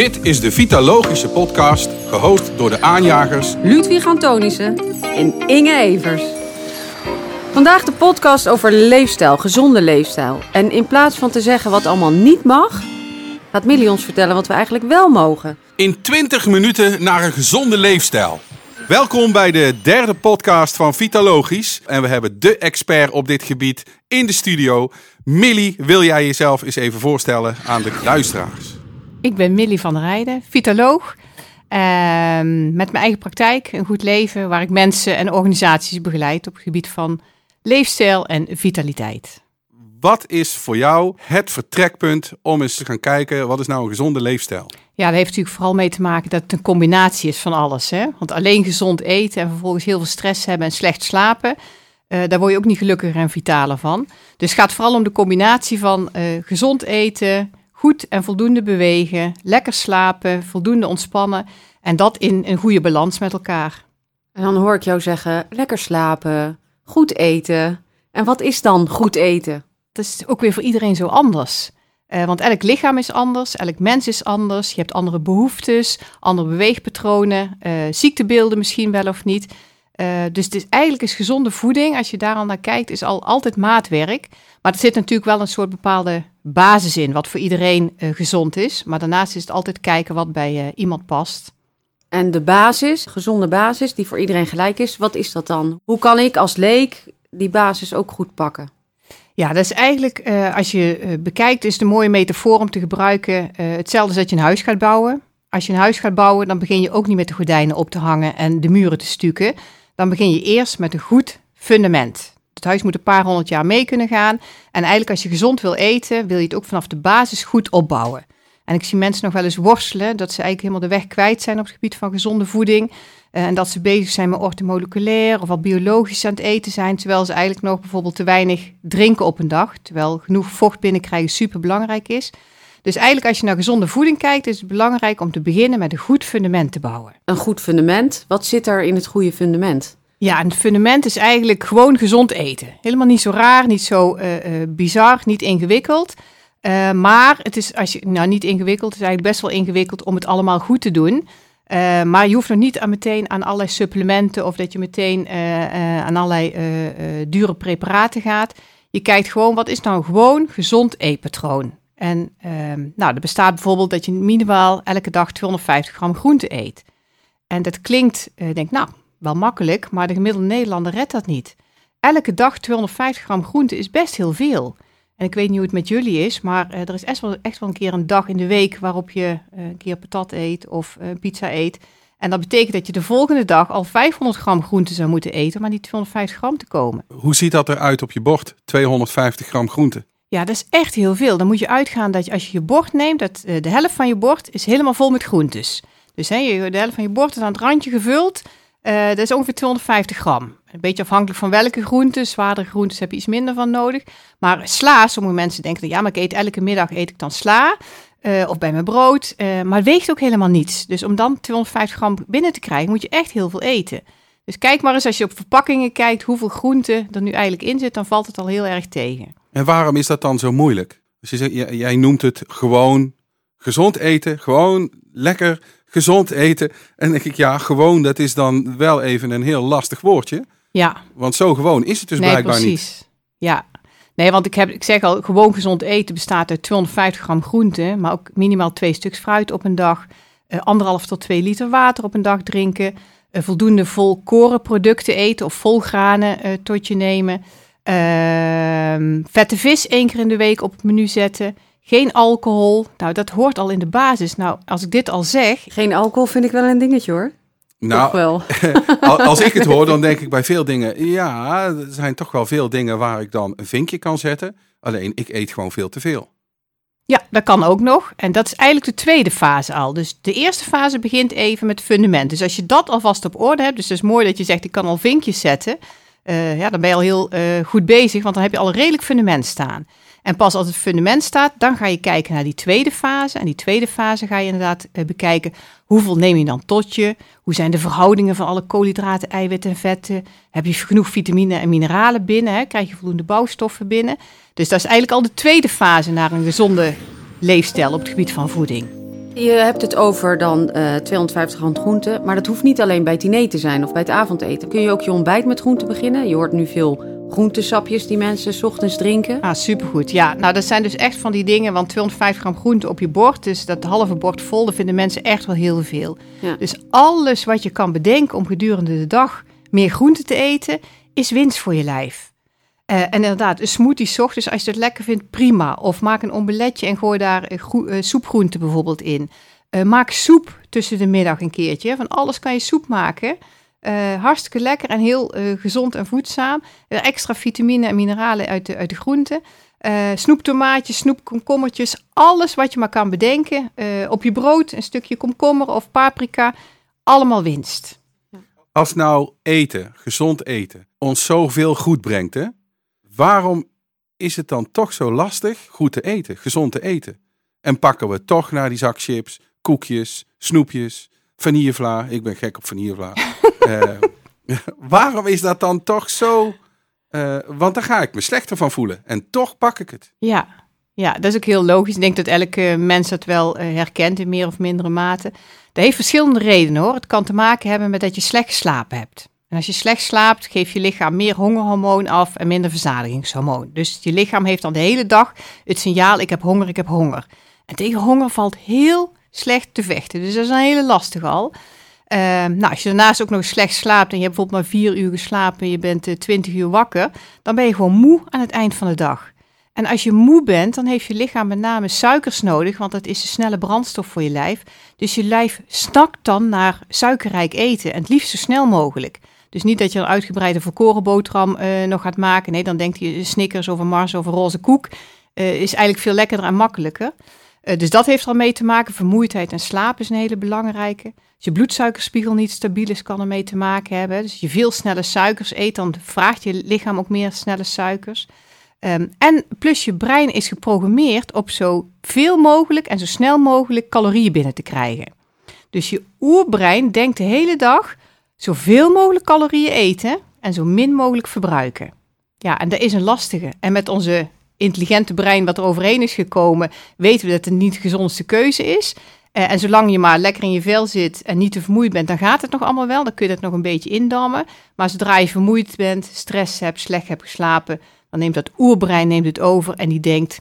Dit is de Vitalogische podcast, gehost door de aanjagers Ludwig Antonissen en Inge Evers. Vandaag de podcast over leefstijl, gezonde leefstijl. En in plaats van te zeggen wat allemaal niet mag, gaat Millie ons vertellen wat we eigenlijk wel mogen. in 20 minuten naar een gezonde leefstijl. Welkom bij de derde podcast van Vitalogisch. En we hebben de expert op dit gebied in de studio. Millie, wil jij jezelf eens even voorstellen aan de luisteraars? Ik ben Millie van der Rijden, vitaloog. ehm, met mijn eigen praktijk, een goed leven, waar ik mensen en organisaties begeleid op het gebied van leefstijl en vitaliteit. Wat is voor jou het vertrekpunt om eens te gaan kijken wat is nou een gezonde leefstijl? Ja, dat heeft natuurlijk vooral mee te maken dat het een combinatie is van alles. Hè? Want alleen gezond eten en vervolgens heel veel stress hebben en slecht slapen, eh, daar word je ook niet gelukkiger en vitaler van. Dus het gaat vooral om de combinatie van eh, gezond eten, goed en voldoende bewegen, lekker slapen, voldoende ontspannen en dat in een goede balans met elkaar. En dan hoor ik jou zeggen, lekker slapen, goed eten. En wat is dan goed eten? Dat is ook weer voor iedereen zo anders. Eh, want elk lichaam is anders, elk mens is anders. Je hebt andere behoeftes, andere beweegpatronen, eh, ziektebeelden misschien wel of niet. Eh, dus het is eigenlijk is gezonde voeding, als je daar al naar kijkt, is al altijd maatwerk. Maar er zit natuurlijk wel een soort bepaalde basis in, wat voor iedereen eh, gezond is. Maar daarnaast is het altijd kijken wat bij eh, iemand past. En de basis, gezonde basis, die voor iedereen gelijk is, wat is dat dan? Hoe kan ik als leek die basis ook goed pakken? Ja, dat is eigenlijk, als je bekijkt, is een mooie metafoor om te gebruiken. hetzelfde als dat je een huis gaat bouwen. Als je een huis gaat bouwen, dan begin je ook niet met de gordijnen op te hangen en de muren te stukken. Dan begin je eerst met een goed fundament. Het huis moet een paar honderd jaar mee kunnen gaan. En eigenlijk als je gezond wil eten, wil je het ook vanaf de basis goed opbouwen. En ik zie mensen nog wel eens worstelen dat ze eigenlijk helemaal de weg kwijt zijn op het gebied van gezonde voeding. Eh, en dat ze bezig zijn met orthomoleculair of wat biologisch aan het eten zijn. Terwijl ze eigenlijk nog bijvoorbeeld te weinig drinken op een dag. Terwijl genoeg vocht binnenkrijgen super belangrijk is. Dus eigenlijk als je naar gezonde voeding kijkt, is het belangrijk om te beginnen met een goed fundament te bouwen. Een goed fundament. Wat zit er in het goede fundament? Ja, en het fundament is eigenlijk gewoon gezond eten. Helemaal niet zo raar, niet zo eh, eh, bizar, niet ingewikkeld. Eh, maar het is, als je, nou niet ingewikkeld, het is eigenlijk best wel ingewikkeld om het allemaal goed te doen. Maar je hoeft nog niet aan meteen aan allerlei supplementen of dat je meteen aan allerlei dure preparaten gaat. Je kijkt gewoon, wat is nou een gewoon gezond eetpatroon? En ehm, nou, er bestaat bijvoorbeeld dat je minimaal elke dag 250 gram groente eet. En dat klinkt, ik denk nou, wel makkelijk, maar de gemiddelde Nederlander redt dat niet. Elke dag 250 gram groente is best heel veel. En ik weet niet hoe het met jullie is, maar eh, er is echt wel, een keer een dag in de week waarop je eh, een keer patat eet of pizza eet. En dat betekent dat je de volgende dag al 500 gram groente zou moeten eten, maar niet 250 gram te komen. Hoe ziet dat eruit op je bord? 250 gram groente. Ja, dat is echt heel veel. Dan moet je uitgaan dat als je je bord neemt, dat eh, de helft van je bord is helemaal vol met groentes. Dus hè, de helft van je bord is aan het randje gevuld. Eh, dat is ongeveer 250 gram. Een beetje afhankelijk van welke groenten. Zwaardere groentes heb je iets minder van nodig. Maar sla, sommige mensen denken, ja, maar ik eet elke middag eet ik dan sla. eh, of bij mijn brood. maar het weegt ook helemaal niets. Dus om dan 250 gram binnen te krijgen, moet je echt heel veel eten. Dus kijk maar eens als je op verpakkingen kijkt hoeveel groente er nu eigenlijk in zit, dan valt het al heel erg tegen. En waarom is dat dan zo moeilijk? Dus je zegt, jij- noemt het gewoon gezond eten, gewoon lekker gezond eten. En denk ik, ja, gewoon, dat is dan wel even een heel lastig woordje. Ja, Want zo gewoon is het dus nee, blijkbaar niet. precies. Ja. Nee, want ik, heb, ik zeg al, gewoon gezond eten bestaat uit 250 gram groente, maar ook minimaal twee stuks fruit op een dag, eh, anderhalf tot twee liter water op een dag drinken, eh, voldoende volkorenproducten eten of volgranen eh, tot je nemen, Ehm, vette vis één keer in de week op het menu zetten, geen alcohol. Nou, dat hoort al in de basis. Nou, als ik dit al zeg, Geen alcohol vind ik wel een dingetje hoor. Nou, wel. al- als ik het hoor, dan denk ik bij veel dingen, ja, er zijn toch wel veel dingen waar ik dan een vinkje kan zetten. Alleen, ik eet gewoon veel te veel. Ja, dat kan ook nog. En dat is eigenlijk de tweede fase al. Dus de eerste fase begint even met fundament. Dus als je dat alvast op orde hebt, dus het is mooi dat je zegt, ik kan al vinkjes zetten. eh, ja, dan ben je al heel eh, goed bezig, want dan heb je al een redelijk fundament staan. En pas als het fundament staat, dan ga je kijken naar die tweede fase. En die tweede fase ga je inderdaad eh, bekijken, hoeveel neem je dan tot je? Hoe zijn de verhoudingen van alle koolhydraten, eiwitten en vetten? Heb je genoeg vitamine en mineralen binnen? Krijg je voldoende bouwstoffen binnen? Dus dat is eigenlijk al de tweede fase naar een gezonde leefstijl op het gebied van voeding. Je hebt het over dan eh 250 gram groente, maar dat hoeft niet alleen bij het diner te zijn of bij het avondeten. Kun je ook je ontbijt met groente beginnen? Je hoort nu veel groentesapjes die mensen 's ochtends drinken. Ah, supergoed. Ja, nou dat zijn dus echt van die dingen, want 250 gram groente op je bord, dus dat halve bord vol, dat vinden mensen echt wel heel veel. Ja. Dus alles wat je kan bedenken om gedurende de dag meer groente te eten, is winst voor je lijf. Eh, en inderdaad, een smoothie 's ochtends, als je het lekker vindt, prima. Of maak een omeletje en gooi daar eh, eh, soepgroenten bijvoorbeeld in. Maak soep tussen de middag een keertje. Van alles kan je soep maken. Hartstikke lekker en heel gezond en voedzaam. Extra vitamine en mineralen uit de, uit de groenten. Snoeptomaatjes, snoepkomkommertjes, alles wat je maar kan bedenken. Op je brood een stukje komkommer of paprika. Allemaal winst. Als nou eten, gezond eten, ons zoveel goed brengt, hè, waarom is het dan toch zo lastig goed te eten, gezond te eten? En pakken we toch naar die zak chips, koekjes, snoepjes, vanillevla. Ik ben gek op vanillevla. Eh, waarom is dat dan toch zo? eh, want daar ga ik me slechter van voelen. En toch pak ik het. Ja. ja, dat is ook heel logisch. Ik denk dat elke mens dat wel eh, herkent in meer of mindere mate. Dat heeft verschillende redenen hoor. Het kan te maken hebben met dat je slecht geslapen hebt. En als je slecht slaapt, geeft je lichaam meer hongerhormoon af en minder verzadigingshormoon. Dus je lichaam heeft dan de hele dag het signaal: ik heb honger, ik heb honger. En tegen honger valt heel slecht te vechten. Dus dat is een hele lastige al. Ehm, nou, als je daarnaast ook nog slecht slaapt en je hebt bijvoorbeeld maar vier uur geslapen en je bent eh, 20 uur wakker, dan ben je gewoon moe aan het eind van de dag. En als je moe bent, dan heeft je lichaam met name suikers nodig, want dat is de snelle brandstof voor je lijf. Dus je lijf snakt dan naar suikerrijk eten en het liefst zo snel mogelijk. Dus niet dat je een uitgebreide volkoren boterham eh, nog gaat maken. Nee, dan denkt je Snickers of een Mars of een roze koek. eh, is eigenlijk veel lekkerder en makkelijker. Eh, dus dat heeft er al mee te maken. Vermoeidheid en slaap is een hele belangrijke. Als je bloedsuikerspiegel niet stabiel is, kan ermee te maken hebben. Dus als je veel snelle suikers eet, dan vraagt je lichaam ook meer snelle suikers. Ehm, en plus je brein is geprogrammeerd op zo veel mogelijk en zo snel mogelijk calorieën binnen te krijgen. Dus je oerbrein denkt de hele dag zoveel mogelijk calorieën eten en zo min mogelijk verbruiken. Ja, en dat is een lastige. En met onze intelligente brein wat er overheen is gekomen, weten we dat het niet de gezondste keuze is. Eh, en zolang je maar lekker in je vel zit en niet te vermoeid bent, dan gaat het nog allemaal wel. Dan kun je dat nog een beetje indammen. Maar zodra je vermoeid bent, stress hebt, slecht hebt geslapen, dan neemt dat oerbrein neemt het over en die denkt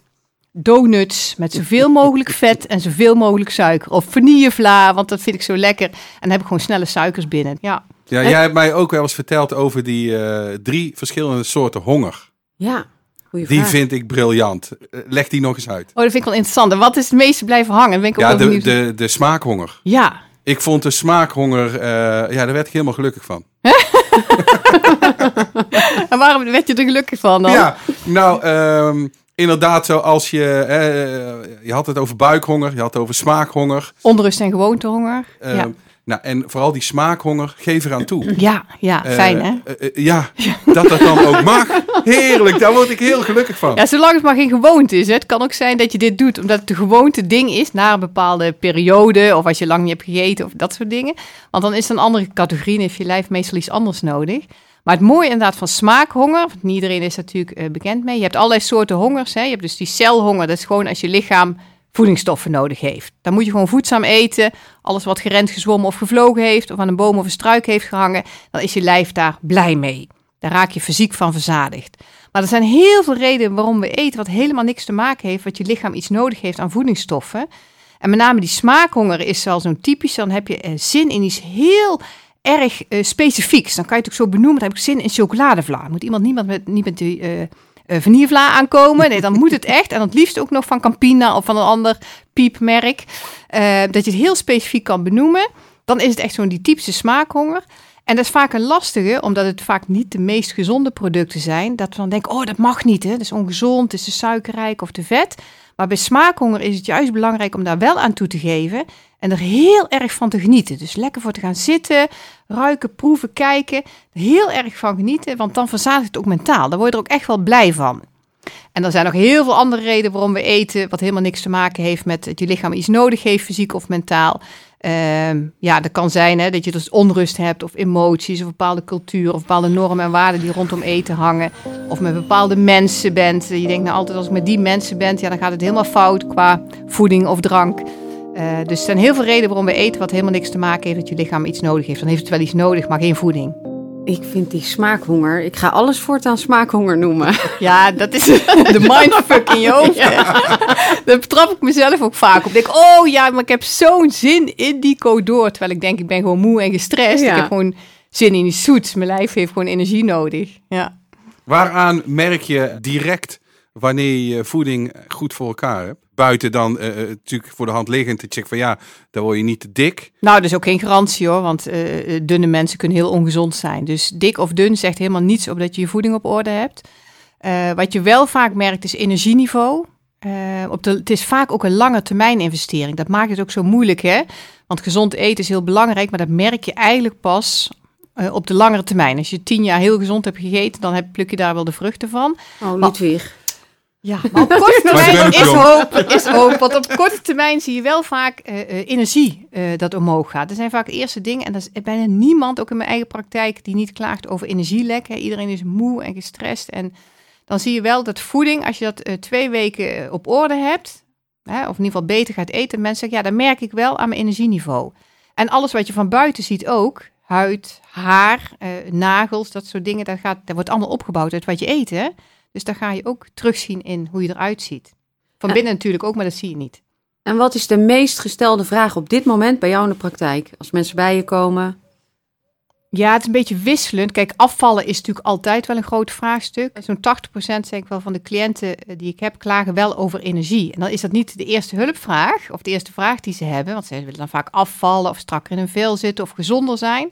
donuts met zoveel mogelijk vet en zoveel mogelijk suiker. Of vanillevla, want dat vind ik zo lekker. En dan heb ik gewoon snelle suikers binnen. Ja, Ja, jij hebt mij ook wel eens verteld over die eh, drie verschillende soorten honger. Ja, goeie Die vraag. vind ik briljant. Eh, Leg die nog eens uit. oh, dat vind ik wel interessant. En wat is het meeste blijven hangen? Ben ik Ja, de, benieuwd. de, de smaakhonger. Ja, Ik vond de smaakhonger, eh, ja, daar werd ik helemaal gelukkig van. en waarom werd je er gelukkig van dan? Ja, nou, ehm, inderdaad, zoals je, eh, je had het over buikhonger, je had het over smaakhonger. Onrust en gewoontehonger. Ehm, ja. Nou, en vooral die smaakhonger, geef eraan toe. Ja, ja, Eh, fijn hè? eh, eh, ja, dat dat dan ook mag. Heerlijk, daar word ik heel gelukkig van. Ja, zolang het maar geen gewoonte is. Hè. Het kan ook zijn dat je dit doet omdat het de gewoonte ding is na een bepaalde periode. Of als je lang niet hebt gegeten of dat soort dingen. Want dan is het een andere categorie en heeft je lijf meestal iets anders nodig. Maar het mooie inderdaad van smaakhonger, want niet iedereen is natuurlijk eh, bekend mee. Je hebt allerlei soorten hongers. Hè. Je hebt dus die celhonger, dat is gewoon als je lichaam voedingsstoffen nodig heeft. Dan moet je gewoon voedzaam eten. Alles wat gerend, gezwommen of gevlogen heeft, of aan een boom of een struik heeft gehangen, dan is je lijf daar blij mee. Daar raak je fysiek van verzadigd. Maar er zijn heel veel redenen waarom we eten wat helemaal niks te maken heeft, wat je lichaam iets nodig heeft aan voedingsstoffen. En met name die smaakhonger is wel zo'n typisch. Dan heb je eh, zin in iets heel erg eh, specifieks. Dan kan je het ook zo benoemen. Dan heb ik zin in chocoladevla. Moet iemand niemand met, niet met die eh, vanillevla aankomen? Nee, dan moet het echt. En het liefst ook nog van Campina of van een ander piepmerk. Dat je het heel specifiek kan benoemen. Dan is het echt zo'n die typische smaakhonger. En dat is vaak een lastige, omdat het vaak niet de meest gezonde producten zijn. Dat we dan denken, oh, dat mag niet, hè? dat is ongezond, het is te suikerrijk of te vet. Maar bij smaakhonger is het juist belangrijk om daar wel aan toe te geven en er heel erg van te genieten. Dus lekker voor te gaan zitten, ruiken, proeven, kijken. Heel erg van genieten, want dan verzadigt het ook mentaal. Daar word je er ook echt wel blij van. En er zijn nog heel veel andere redenen waarom we eten, wat helemaal niks te maken heeft met dat je lichaam iets nodig heeft, fysiek of mentaal. Ehm, ja, dat kan zijn hè, dat je dus onrust hebt of emoties of bepaalde cultuur of bepaalde normen en waarden die rondom eten hangen. Of met bepaalde mensen bent. Je denkt nou altijd als ik met die mensen ben, ja, dan gaat het helemaal fout qua voeding of drank. Uh, dus er zijn heel veel redenen waarom we eten wat helemaal niks te maken heeft dat je lichaam iets nodig heeft. Dan heeft het wel iets nodig, maar geen voeding. Ik vind die smaakhonger. Ik ga alles voortaan smaakhonger noemen. Ja, dat is de mindfuck in je hoofd. Ja. Daar betrap ik mezelf ook vaak op. Ik denk, oh ja, maar ik heb zo'n zin in die code door. Terwijl ik denk, ik ben gewoon moe en gestrest. Ik heb gewoon zin in iets zoets. Mijn lijf heeft gewoon energie nodig. Ja. Waaraan merk je direct wanneer je voeding goed voor elkaar hebt? Buiten dan uh, natuurlijk voor de hand liggend te checken van ja, dan word je niet te dik. Nou, dat is ook geen garantie hoor, want uh, dunne mensen kunnen heel ongezond zijn. Dus dik of dun zegt helemaal niets op dat je je voeding op orde hebt. Uh, wat je wel vaak merkt is energieniveau. op de, het is vaak ook een lange termijn investering. Dat maakt het ook zo moeilijk hè. Want gezond eten is heel belangrijk, maar dat merk je eigenlijk pas op de langere termijn. Als je tien jaar heel gezond hebt gegeten, dan heb, pluk je daar wel de vruchten van. Oh, Ludwig. Ja, maar op korte termijn is hoop, is hoop. Want op korte termijn zie je wel vaak uh, uh, energie uh, dat omhoog gaat. Er zijn vaak eerste dingen, en er is bijna niemand, ook in mijn eigen praktijk, die niet klaagt over energielek. Hè. Iedereen is moe en gestrest. En dan zie je wel dat voeding, als je dat twee weken op orde hebt, hè, of in ieder geval beter gaat eten, mensen zeggen, ja, dan merk ik wel aan mijn energieniveau. En alles wat je van buiten ziet ook, huid, haar, nagels, dat soort dingen, dat, gaat, dat wordt allemaal opgebouwd uit wat je eet, hè. Dus daar ga je ook terugzien in hoe je eruit ziet. Van binnen natuurlijk ook, maar dat zie je niet. En wat is de meest gestelde vraag op dit moment bij jou in de praktijk? Als mensen bij je komen? Ja, het is een beetje wisselend. Kijk, afvallen is natuurlijk altijd wel een groot vraagstuk. Zo'n 80% zeg ik wel van de cliënten eh, die ik heb, klagen wel over energie. En dan is dat niet de eerste hulpvraag of de eerste vraag die ze hebben. Want ze willen dan vaak afvallen of strakker in hun vel zitten of gezonder zijn.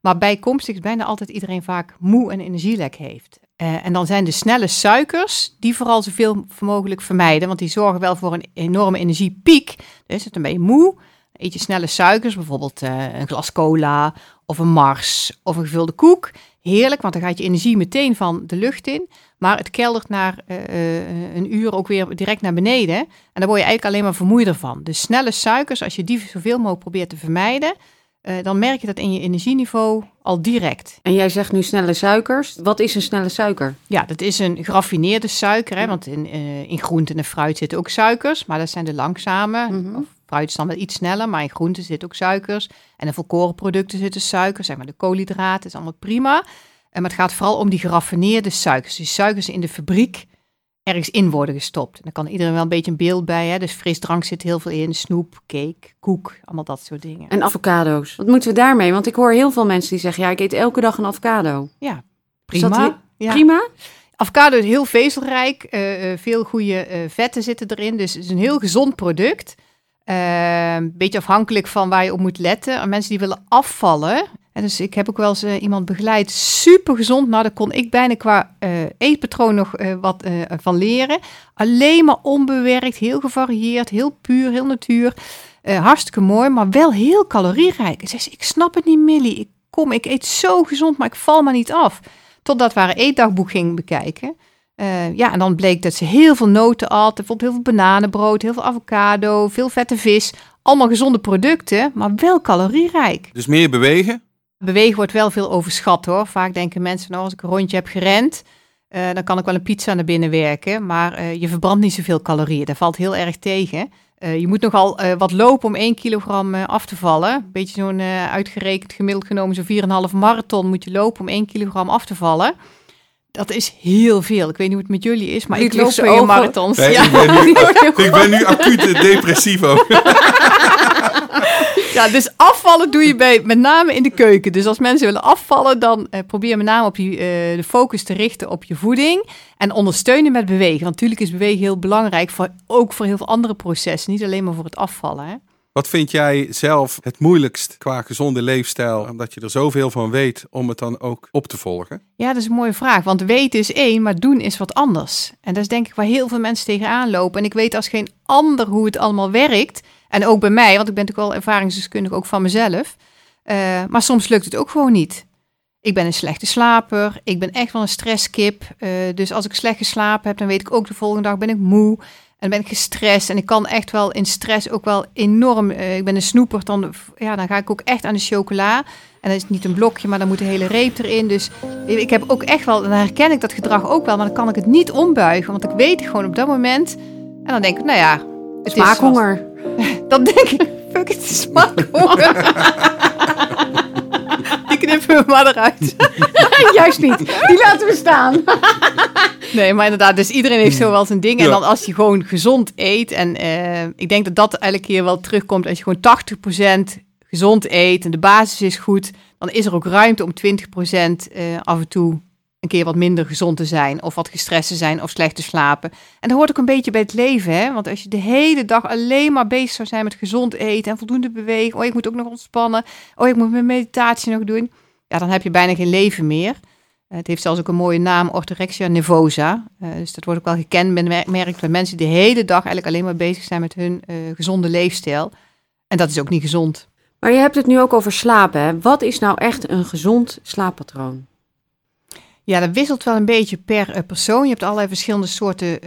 Maar bijkomstig is bijna altijd iedereen vaak moe en energielek heeft. Uh, en dan zijn de snelle suikers, die vooral zoveel mogelijk vermijden, want die zorgen wel voor een enorme energiepiek. Dus het een beetje moe. Eet je snelle suikers, bijvoorbeeld uh, een glas cola of een Mars of een gevulde koek. Heerlijk, want dan gaat je energie meteen van de lucht in. Maar het keldert na uh, een uur ook weer direct naar beneden. En dan word je eigenlijk alleen maar vermoeider van. Dus snelle suikers, als je die zoveel mogelijk probeert te vermijden, uh, dan merk je dat in je energieniveau al direct. En jij zegt nu snelle suikers. Wat is een snelle suiker? Ja, dat is een geraffineerde suiker. Hè? Want in, uh, in groenten en fruit zitten ook suikers, maar dat zijn de langzame. Mm -hmm. Fruit is dan wel iets sneller, maar in groenten zitten ook suikers. En in volkoren producten zitten suikers, zeg maar de koolhydraten, is allemaal prima. En maar het gaat vooral om die geraffineerde suikers. Die suikers in de fabriek ergens in worden gestopt. En dan kan iedereen wel een beetje een beeld bij. Hè? Dus frisdrank zit heel veel in, snoep, cake, koek, allemaal dat soort dingen. En avocado's. Wat moeten we daarmee? Want ik hoor heel veel mensen die zeggen, ja, ik eet elke dag een avocado. Ja, prima. Ja. Prima? Avocado is heel vezelrijk, uh, uh, veel goede uh, vetten zitten erin. Dus het is een heel gezond product. Een beetje afhankelijk van waar je op moet letten. En mensen die willen afvallen, en dus ik heb ook wel eens uh, iemand begeleid, super gezond. Nou, daar kon ik bijna qua uh, eetpatroon nog uh, wat van leren. Alleen maar onbewerkt, heel gevarieerd, heel puur, heel natuur. hartstikke mooi, maar wel heel calorierijk. En zei ze, ik snap het niet, Millie. Ik kom, ik eet zo gezond, maar ik val maar niet af. Totdat we haar eetdagboek ging bekijken. ja, en dan bleek dat ze heel veel noten at. Bijvoorbeeld heel veel bananenbrood, heel veel avocado, veel vette vis. Allemaal gezonde producten, maar wel calorierijk. Dus meer bewegen? Bewegen wordt wel veel overschat hoor. Vaak denken mensen, nou als ik een rondje heb gerend, uh, dan kan ik wel een pizza naar binnen werken. Maar uh, je verbrandt niet zoveel calorieën. Dat valt heel erg tegen. Uh, je moet nogal wat lopen om 1 kilogram af te vallen. Beetje zo'n uitgerekend, gemiddeld genomen zo'n 4,5 marathon moet je lopen om 1 kilogram af te vallen. Dat is heel veel. Ik weet niet hoe het met jullie is, maar ik, ik loop veel marathons. Nee, ja. ik, ben nu, ik ben nu acuut depressief ook. Ja, dus afvallen doe je bij, met name in de keuken. Dus als mensen willen afvallen, dan uh, probeer met name op je, uh, de focus te richten op je voeding. En ondersteunen met bewegen. Want natuurlijk is bewegen heel belangrijk, voor, ook voor heel veel andere processen. Niet alleen maar voor het afvallen. Hè? Wat vind jij zelf het moeilijkst qua gezonde leefstijl? Omdat je er zoveel van weet om het dan ook op te volgen? Ja, dat is een mooie vraag. Want weten is één, maar doen is wat anders. En dat is denk ik waar heel veel mensen tegenaan lopen. En ik weet als geen ander hoe het allemaal werkt. En ook bij mij, want ik ben natuurlijk wel ervaringsdeskundig ook van mezelf. Uh, maar soms lukt het ook gewoon niet. Ik ben een slechte slaper. Ik ben echt wel een stresskip. Uh, dus als ik slecht geslapen heb, dan weet ik ook de volgende dag ben ik moe. En ben ik gestrest. En ik kan echt wel in stress ook wel enorm. Uh, ik ben een snoeper. Dan, ja, dan ga ik ook echt aan de chocola. En dan is niet een blokje, maar dan moet de hele reep erin. Dus ik heb ook echt wel. Dan herken ik dat gedrag ook wel. Maar dan kan ik het niet ombuigen. Want ik weet gewoon op dat moment. En dan denk ik, nou ja. Het Smaakhonger. Is dan denk ik, fuck het is. Die knippen we maar eruit. Juist niet. Die laten we staan. Nee, maar inderdaad, dus iedereen heeft zo wel zijn ding. En Ja. dan als je gewoon gezond eet, en eh, ik denk dat dat elke keer wel terugkomt, als je gewoon 80% gezond eet en de basis is goed, dan is er ook ruimte om 20% eh, af en toe een keer wat minder gezond te zijn, of wat gestrest te zijn, of slecht te slapen. En dat hoort ook een beetje bij het leven, hè? Want als je de hele dag alleen maar bezig zou zijn met gezond eten en voldoende bewegen, oh, ik moet ook nog ontspannen, oh, ik moet mijn meditatie nog doen, ja, dan heb je bijna geen leven meer. Eh, Het heeft zelfs ook een mooie naam, orthorexia nervosa. Eh, dus dat wordt ook wel gekenmerkt bij mensen die de hele dag eigenlijk alleen maar bezig zijn met hun eh, gezonde leefstijl. En dat is ook niet gezond. Maar je hebt het nu ook over slapen. Hè? Wat is nou echt een gezond slaappatroon? Ja, dat wisselt wel een beetje per persoon. Je hebt allerlei verschillende soorten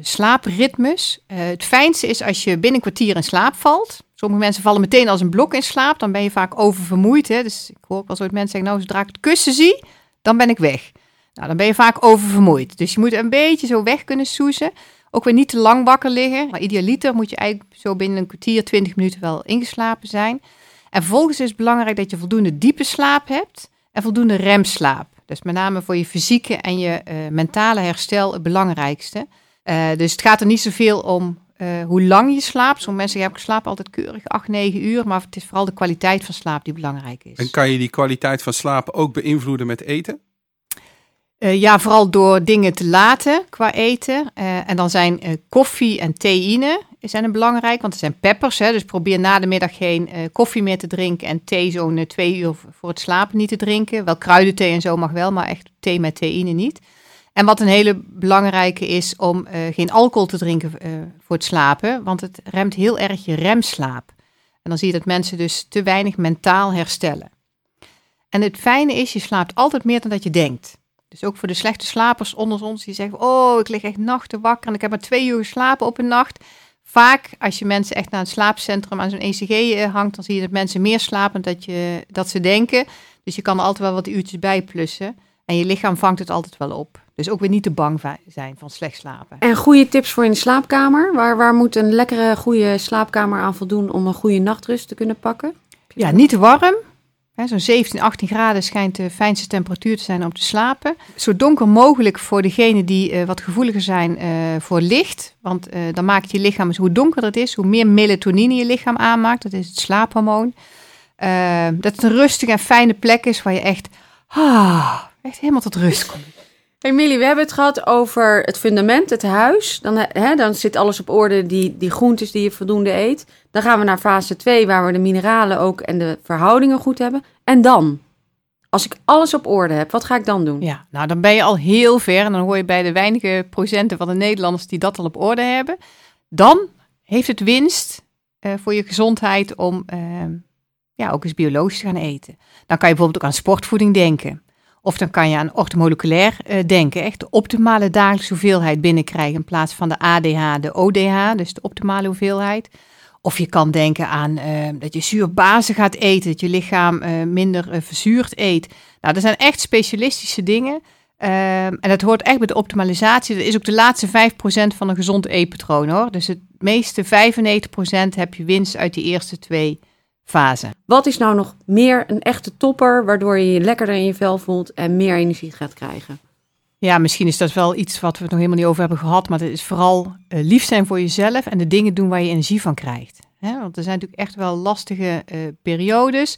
slaapritmes. Het fijnste is als je binnen een kwartier in slaap valt. Sommige mensen vallen meteen als een blok in slaap. Dan ben je vaak oververmoeid. Hè? Dus ik hoor ook wel zo mensen zeggen, nou, zodra ik het kussen zie, dan ben ik weg. Nou, dan ben je vaak oververmoeid. Dus je moet een beetje zo weg kunnen soezen. Ook weer niet te lang wakker liggen. Maar idealiter moet je eigenlijk zo binnen een kwartier, 20 minuten wel ingeslapen zijn. En vervolgens is het belangrijk dat je voldoende diepe slaap hebt en voldoende remslaap. Dus met name voor je fysieke en je eh, mentale herstel het belangrijkste. Eh, dus het gaat er niet zoveel om eh, hoe lang je slaapt. Sommige mensen zeggen, ik slaap altijd keurig 8, 9 uur. Maar het is vooral de kwaliteit van slaap die belangrijk is. En kan je die kwaliteit van slapen ook beïnvloeden met eten? Eh, ja, vooral door dingen te laten qua eten. Eh, en dan zijn koffie en theïne zijn een belangrijk, want het zijn peppers. Hè, dus probeer na de middag geen koffie meer te drinken en thee zo'n twee uur voor het slapen niet te drinken. Wel kruidenthee en zo mag wel, maar echt thee met theïne niet. En wat een hele belangrijke is om eh, geen alcohol te drinken eh, voor het slapen, want het remt heel erg je remslaap. En dan zie je dat mensen dus te weinig mentaal herstellen. En het fijne is, je slaapt altijd meer dan dat je denkt. Dus ook voor de slechte slapers onder ons die zeggen: Oh, ik lig echt nachten wakker en ik heb maar twee uur geslapen op een nacht. Vaak, als je mensen echt naar een slaapcentrum aan zo'n ECG eh, hangt, dan zie je dat mensen meer slapen dan dat, je, dat ze denken. Dus je kan er altijd wel wat uurtjes bij plussen. En je lichaam vangt het altijd wel op. Dus ook weer niet te bang zijn van slecht slapen. En goede tips voor in de slaapkamer? Waar, waar moet een lekkere, goede slaapkamer aan voldoen om een goede nachtrust te kunnen pakken? Ja, niet te warm. Zo'n 17, 18 graden schijnt de fijnste temperatuur te zijn om te slapen. Zo donker mogelijk voor degenen die eh, wat gevoeliger zijn eh, voor licht. Want eh, dan maakt je lichaam, dus hoe donkerder het is, hoe meer melatonine je lichaam aanmaakt. Dat is het slaaphormoon. Dat het een rustige en fijne plek is waar je echt, ah, echt helemaal tot rust komt. Hey Millie, we hebben het gehad over het fundament, het huis. Dan, hè, dan zit alles op orde, die, die groentes die je voldoende eet. Dan gaan we naar fase 2, waar we de mineralen ook en de verhoudingen goed hebben. En dan? Als ik alles op orde heb, wat ga ik dan doen? Ja, nou dan ben je al heel ver en dan hoor je bij de weinige procenten van de Nederlanders die dat al op orde hebben. Dan heeft het winst eh, voor je gezondheid om eh, ja, ook eens biologisch te gaan eten. Dan kan je bijvoorbeeld ook aan sportvoeding denken. Of dan kan je aan ortomoleculair eh, denken. Echt de optimale dagelijkse hoeveelheid binnenkrijgen in plaats van de ADH, de ODH, dus de optimale hoeveelheid. Of je kan denken aan eh, dat je zuurbazen gaat eten, dat je lichaam eh, minder verzuurd eet. Nou, dat zijn echt specialistische dingen. Ehm, en dat hoort echt bij de optimalisatie. Dat is ook de laatste 5% van een gezond eetpatroon hoor. Dus het meeste 95% heb je winst uit die eerste twee fasen. Wat is nou nog meer een echte topper, waardoor je je lekkerder in je vel voelt en meer energie gaat krijgen? Ja, misschien is dat wel iets wat we het nog helemaal niet over hebben gehad. Maar het is vooral eh, lief zijn voor jezelf en de dingen doen waar je energie van krijgt. Want er zijn natuurlijk echt wel lastige eh, periodes.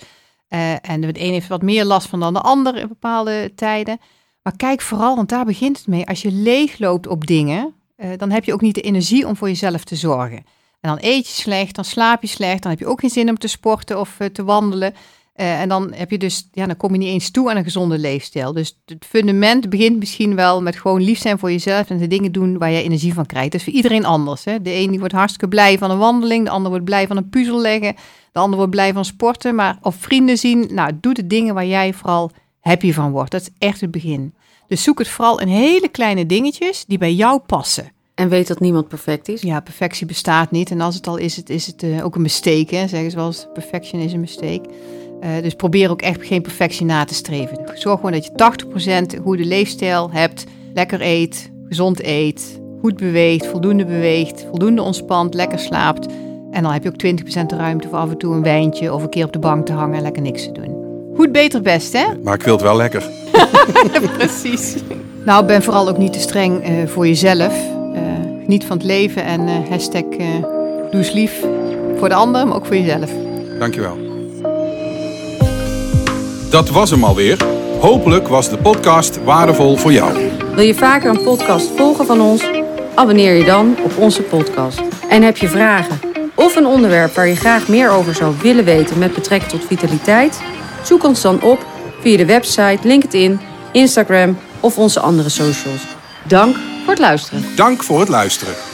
Eh, en de een heeft wat meer last van dan de ander in bepaalde tijden. Maar kijk vooral, want daar begint het mee. Als je leegloopt op dingen, dan heb je ook niet de energie om voor jezelf te zorgen. En dan eet je slecht, dan slaap je slecht, dan heb je ook geen zin om te sporten of eh, te wandelen. Eh, en dan heb je dus, ja, dan kom je niet eens toe aan een gezonde leefstijl. Dus het fundament begint misschien wel met gewoon lief zijn voor jezelf en de dingen doen waar je energie van krijgt. Dat is voor iedereen anders. Hè? De een die wordt hartstikke blij van een wandeling, de ander wordt blij van een puzzel leggen, de ander wordt blij van sporten, maar of vrienden zien. Nou, doe de dingen waar jij vooral happy van wordt. Dat is echt het begin. Dus zoek het vooral in hele kleine dingetjes die bij jou passen. En weet dat niemand perfect is? Ja, perfectie bestaat niet. En als het al is, het, is het eh, ook een mistake. Hè? Zeggen ze wel eens, perfection is een mistake. Eh, dus probeer ook echt geen perfectie na te streven. Zorg gewoon dat je 80% goede leefstijl hebt. Lekker eet, gezond eet, goed beweegt, voldoende beweegt, voldoende ontspant, lekker slaapt. En dan heb je ook 20% de ruimte voor af en toe een wijntje of een keer op de bank te hangen en lekker niks te doen. Goed, beter, best, hè? Maar ik wil het wel lekker. Precies. Nou, ben vooral ook niet te streng eh, voor jezelf. Uh, niet van het leven en uh, hashtag doe eens lief voor de ander, maar ook voor jezelf. Dankjewel. Dat was hem alweer. Hopelijk was de podcast waardevol voor jou. Wil je vaker een podcast volgen van ons? Abonneer je dan op onze podcast. En heb je vragen of een onderwerp waar je graag meer over zou willen weten met betrekking tot vitaliteit? Zoek ons dan op via de website, LinkedIn, Instagram of onze andere socials. Dank voor het luisteren. Dank voor het luisteren.